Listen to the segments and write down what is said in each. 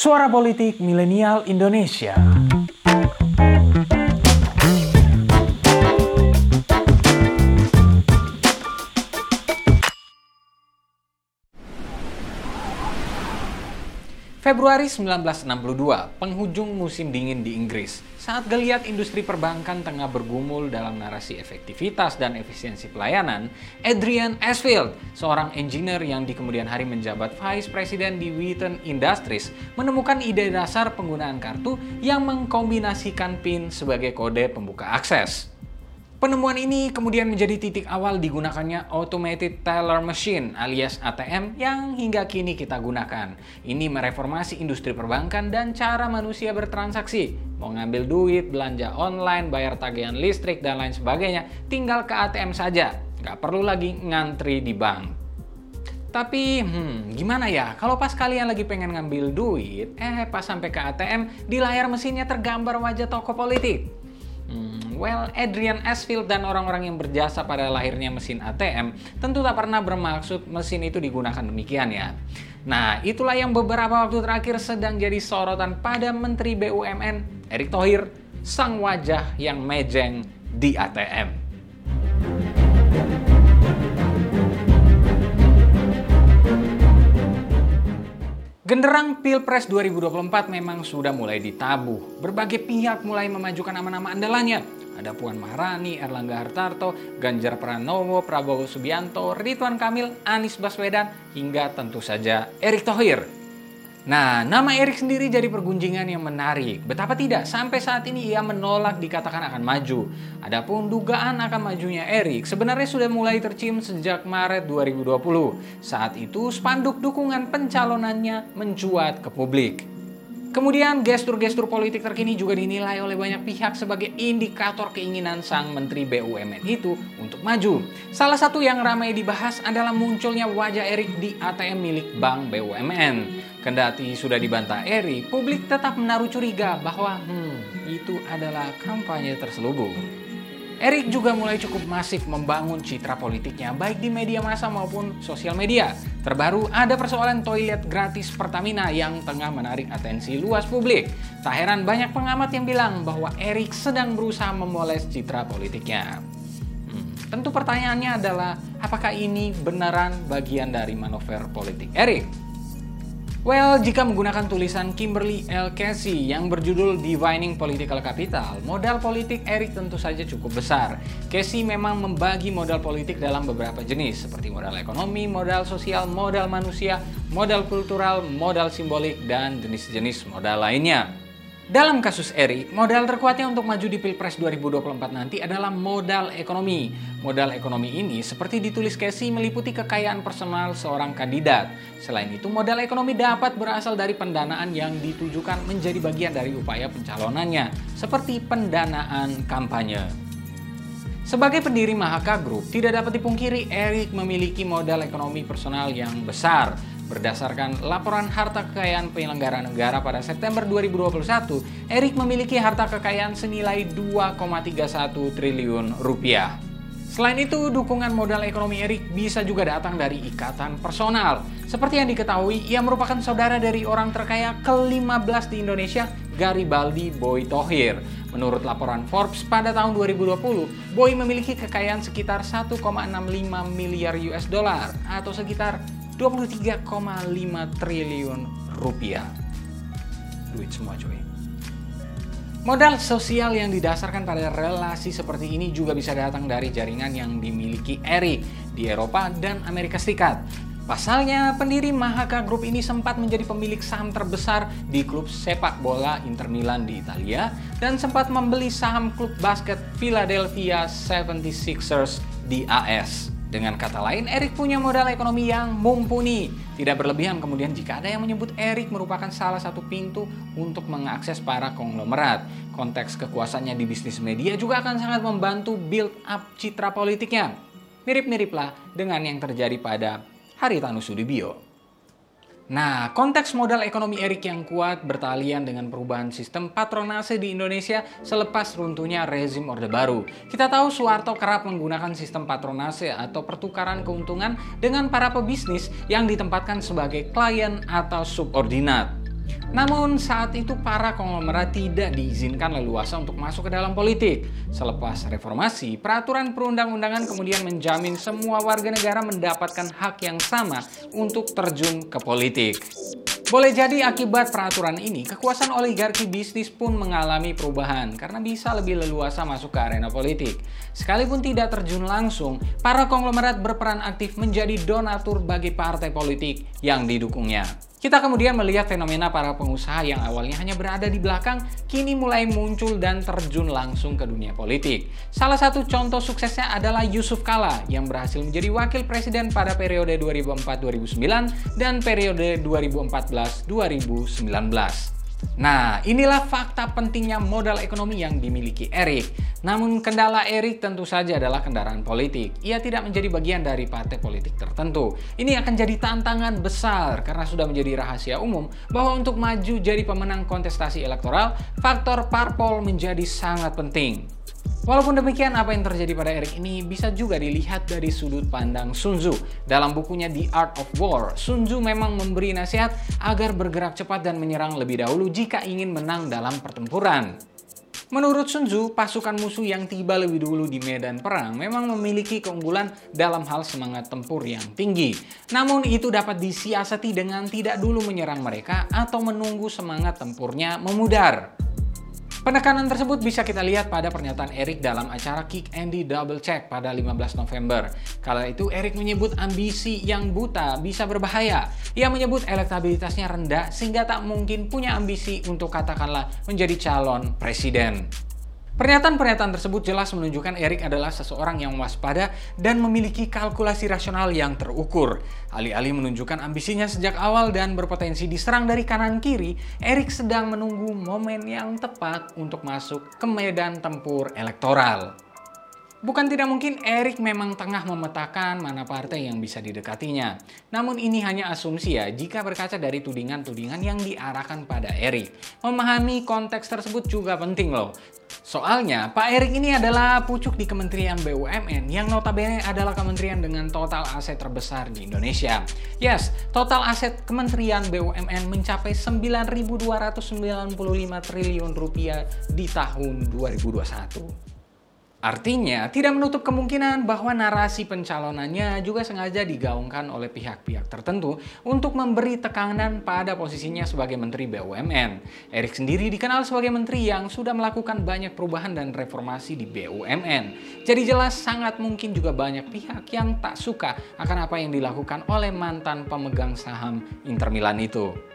Suara Politik Milenial Indonesia. Februari 1962, penghujung musim dingin di Inggris. Saat geliat industri perbankan tengah bergumul dalam narasi efektivitas dan efisiensi pelayanan, Adrian Asfield, seorang engineer yang di kemudian hari menjabat Vice President di Wheaton Industries, menemukan ide dasar penggunaan kartu yang mengkombinasikan PIN sebagai kode pembuka akses. Penemuan ini kemudian menjadi titik awal digunakannya Automated Teller Machine alias ATM yang hingga kini kita gunakan. Ini mereformasi industri perbankan dan cara manusia bertransaksi. Mau ngambil duit, belanja online, bayar tagihan listrik, dan lain sebagainya, tinggal ke ATM saja. Nggak perlu lagi ngantri di bank. Tapi, hmm, gimana ya? Kalau pas kalian lagi pengen ngambil duit, eh pas sampai ke ATM, di layar mesinnya tergambar wajah toko politik. Well, Adrian Asfield dan orang-orang yang berjasa pada lahirnya mesin ATM tentu tak pernah bermaksud mesin itu digunakan demikian ya. Nah, itulah yang beberapa waktu terakhir sedang jadi sorotan pada Menteri BUMN Erick Thohir, sang wajah yang mejeng di ATM. Genderang Pilpres 2024 memang sudah mulai ditabuh. Berbagai pihak mulai memajukan nama-nama andalannya. Ada Puan Maharani, Erlangga Hartarto, Ganjar Pranowo, Prabowo Subianto, Ridwan Kamil, Anies Baswedan, hingga tentu saja Erick Thohir Nah, nama Erik sendiri jadi pergunjingan yang menarik. Betapa tidak, sampai saat ini ia menolak dikatakan akan maju. Adapun dugaan akan majunya Erik sebenarnya sudah mulai tercium sejak Maret 2020. Saat itu spanduk dukungan pencalonannya mencuat ke publik. Kemudian gestur-gestur politik terkini juga dinilai oleh banyak pihak sebagai indikator keinginan sang Menteri BUMN itu untuk maju. Salah satu yang ramai dibahas adalah munculnya wajah Erik di ATM milik Bank BUMN. Kendati sudah dibantah Erik, publik tetap menaruh curiga bahwa hmm, itu adalah kampanye terselubung. Erik juga mulai cukup masif membangun citra politiknya baik di media massa maupun sosial media. Terbaru ada persoalan toilet gratis Pertamina yang tengah menarik atensi luas publik. Tak heran banyak pengamat yang bilang bahwa Erik sedang berusaha memoles citra politiknya. Hmm, tentu pertanyaannya adalah apakah ini beneran bagian dari manuver politik Erik? Well, jika menggunakan tulisan Kimberly L. Casey yang berjudul Divining Political Capital, modal politik Eric tentu saja cukup besar. Casey memang membagi modal politik dalam beberapa jenis, seperti modal ekonomi, modal sosial, modal manusia, modal kultural, modal simbolik, dan jenis-jenis modal lainnya. Dalam kasus Eri, modal terkuatnya untuk maju di Pilpres 2024 nanti adalah modal ekonomi. Modal ekonomi ini seperti ditulis Casey meliputi kekayaan personal seorang kandidat. Selain itu, modal ekonomi dapat berasal dari pendanaan yang ditujukan menjadi bagian dari upaya pencalonannya, seperti pendanaan kampanye. Sebagai pendiri Mahaka Group, tidak dapat dipungkiri Erick memiliki modal ekonomi personal yang besar. Berdasarkan laporan harta kekayaan penyelenggara negara pada September 2021, Erik memiliki harta kekayaan senilai 2,31 triliun rupiah. Selain itu, dukungan modal ekonomi Erik bisa juga datang dari ikatan personal. Seperti yang diketahui, ia merupakan saudara dari orang terkaya ke-15 di Indonesia, Garibaldi Boy Tohir. Menurut laporan Forbes pada tahun 2020, Boy memiliki kekayaan sekitar 1,65 miliar US dollar atau sekitar 23,5 triliun rupiah. Duit semua cuy. Modal sosial yang didasarkan pada relasi seperti ini juga bisa datang dari jaringan yang dimiliki Eric di Eropa dan Amerika Serikat. Pasalnya, pendiri Mahaka Group ini sempat menjadi pemilik saham terbesar di klub sepak bola Inter Milan di Italia dan sempat membeli saham klub basket Philadelphia 76ers di AS. Dengan kata lain, Erik punya modal ekonomi yang mumpuni. Tidak berlebihan kemudian jika ada yang menyebut Erik merupakan salah satu pintu untuk mengakses para konglomerat. Konteks kekuasaannya di bisnis media juga akan sangat membantu build up citra politiknya. Mirip-miriplah dengan yang terjadi pada Haritanu Sudibyo. Nah, konteks modal ekonomi Erik yang kuat bertalian dengan perubahan sistem patronase di Indonesia selepas runtuhnya rezim Orde Baru. Kita tahu Soeharto kerap menggunakan sistem patronase atau pertukaran keuntungan dengan para pebisnis yang ditempatkan sebagai klien atau subordinat. Namun saat itu para konglomerat tidak diizinkan leluasa untuk masuk ke dalam politik. Selepas reformasi, peraturan perundang-undangan kemudian menjamin semua warga negara mendapatkan hak yang sama untuk terjun ke politik. Boleh jadi akibat peraturan ini, kekuasaan oligarki bisnis pun mengalami perubahan karena bisa lebih leluasa masuk ke arena politik. Sekalipun tidak terjun langsung, para konglomerat berperan aktif menjadi donatur bagi partai politik yang didukungnya. Kita kemudian melihat fenomena para pengusaha yang awalnya hanya berada di belakang, kini mulai muncul dan terjun langsung ke dunia politik. Salah satu contoh suksesnya adalah Yusuf Kala yang berhasil menjadi wakil presiden pada periode 2004-2009 dan periode 2014-2019. Nah, inilah fakta pentingnya modal ekonomi yang dimiliki Erik. Namun kendala Erik tentu saja adalah kendaraan politik. Ia tidak menjadi bagian dari partai politik tertentu. Ini akan jadi tantangan besar karena sudah menjadi rahasia umum bahwa untuk maju jadi pemenang kontestasi elektoral, faktor parpol menjadi sangat penting. Walaupun demikian, apa yang terjadi pada Eric ini bisa juga dilihat dari sudut pandang Sun Tzu. Dalam bukunya The Art of War, Sun Tzu memang memberi nasihat agar bergerak cepat dan menyerang lebih dahulu jika ingin menang dalam pertempuran. Menurut Sun Tzu, pasukan musuh yang tiba lebih dulu di medan perang memang memiliki keunggulan dalam hal semangat tempur yang tinggi. Namun itu dapat disiasati dengan tidak dulu menyerang mereka atau menunggu semangat tempurnya memudar. Penekanan tersebut bisa kita lihat pada pernyataan Erik dalam acara Kick Andy Double Check pada 15 November. Kala itu Erik menyebut ambisi yang buta bisa berbahaya. Ia menyebut elektabilitasnya rendah sehingga tak mungkin punya ambisi untuk katakanlah menjadi calon presiden. Pernyataan-pernyataan tersebut jelas menunjukkan Erik adalah seseorang yang waspada dan memiliki kalkulasi rasional yang terukur. Alih-alih menunjukkan ambisinya sejak awal dan berpotensi diserang dari kanan kiri, Erik sedang menunggu momen yang tepat untuk masuk ke medan tempur elektoral. Bukan tidak mungkin Erik memang tengah memetakan mana partai yang bisa didekatinya. Namun ini hanya asumsi ya jika berkaca dari tudingan-tudingan yang diarahkan pada Erik. Memahami konteks tersebut juga penting loh. Soalnya, Pak Erik ini adalah pucuk di Kementerian BUMN yang notabene adalah kementerian dengan total aset terbesar di Indonesia. Yes, total aset Kementerian BUMN mencapai 9.295 triliun rupiah di tahun 2021. Artinya, tidak menutup kemungkinan bahwa narasi pencalonannya juga sengaja digaungkan oleh pihak-pihak tertentu untuk memberi tekanan pada posisinya sebagai Menteri BUMN. Erik sendiri dikenal sebagai menteri yang sudah melakukan banyak perubahan dan reformasi di BUMN. Jadi jelas sangat mungkin juga banyak pihak yang tak suka akan apa yang dilakukan oleh mantan pemegang saham Inter Milan itu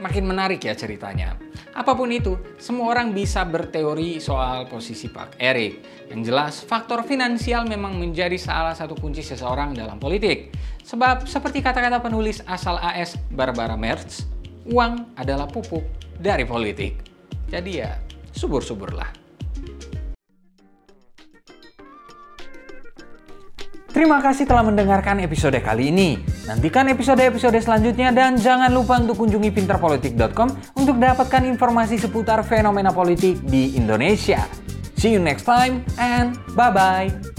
makin menarik ya ceritanya. Apa pun itu, semua orang bisa berteori soal posisi Pak Erik. Yang jelas, faktor finansial memang menjadi salah satu kunci seseorang dalam politik. Sebab seperti kata-kata penulis asal AS Barbara Merz, uang adalah pupuk dari politik. Jadi ya, subur-suburlah. Terima kasih telah mendengarkan episode kali ini. Nantikan episode-episode selanjutnya dan jangan lupa untuk kunjungi pinterpolitik.com untuk dapatkan informasi seputar fenomena politik di Indonesia. See you next time and bye-bye.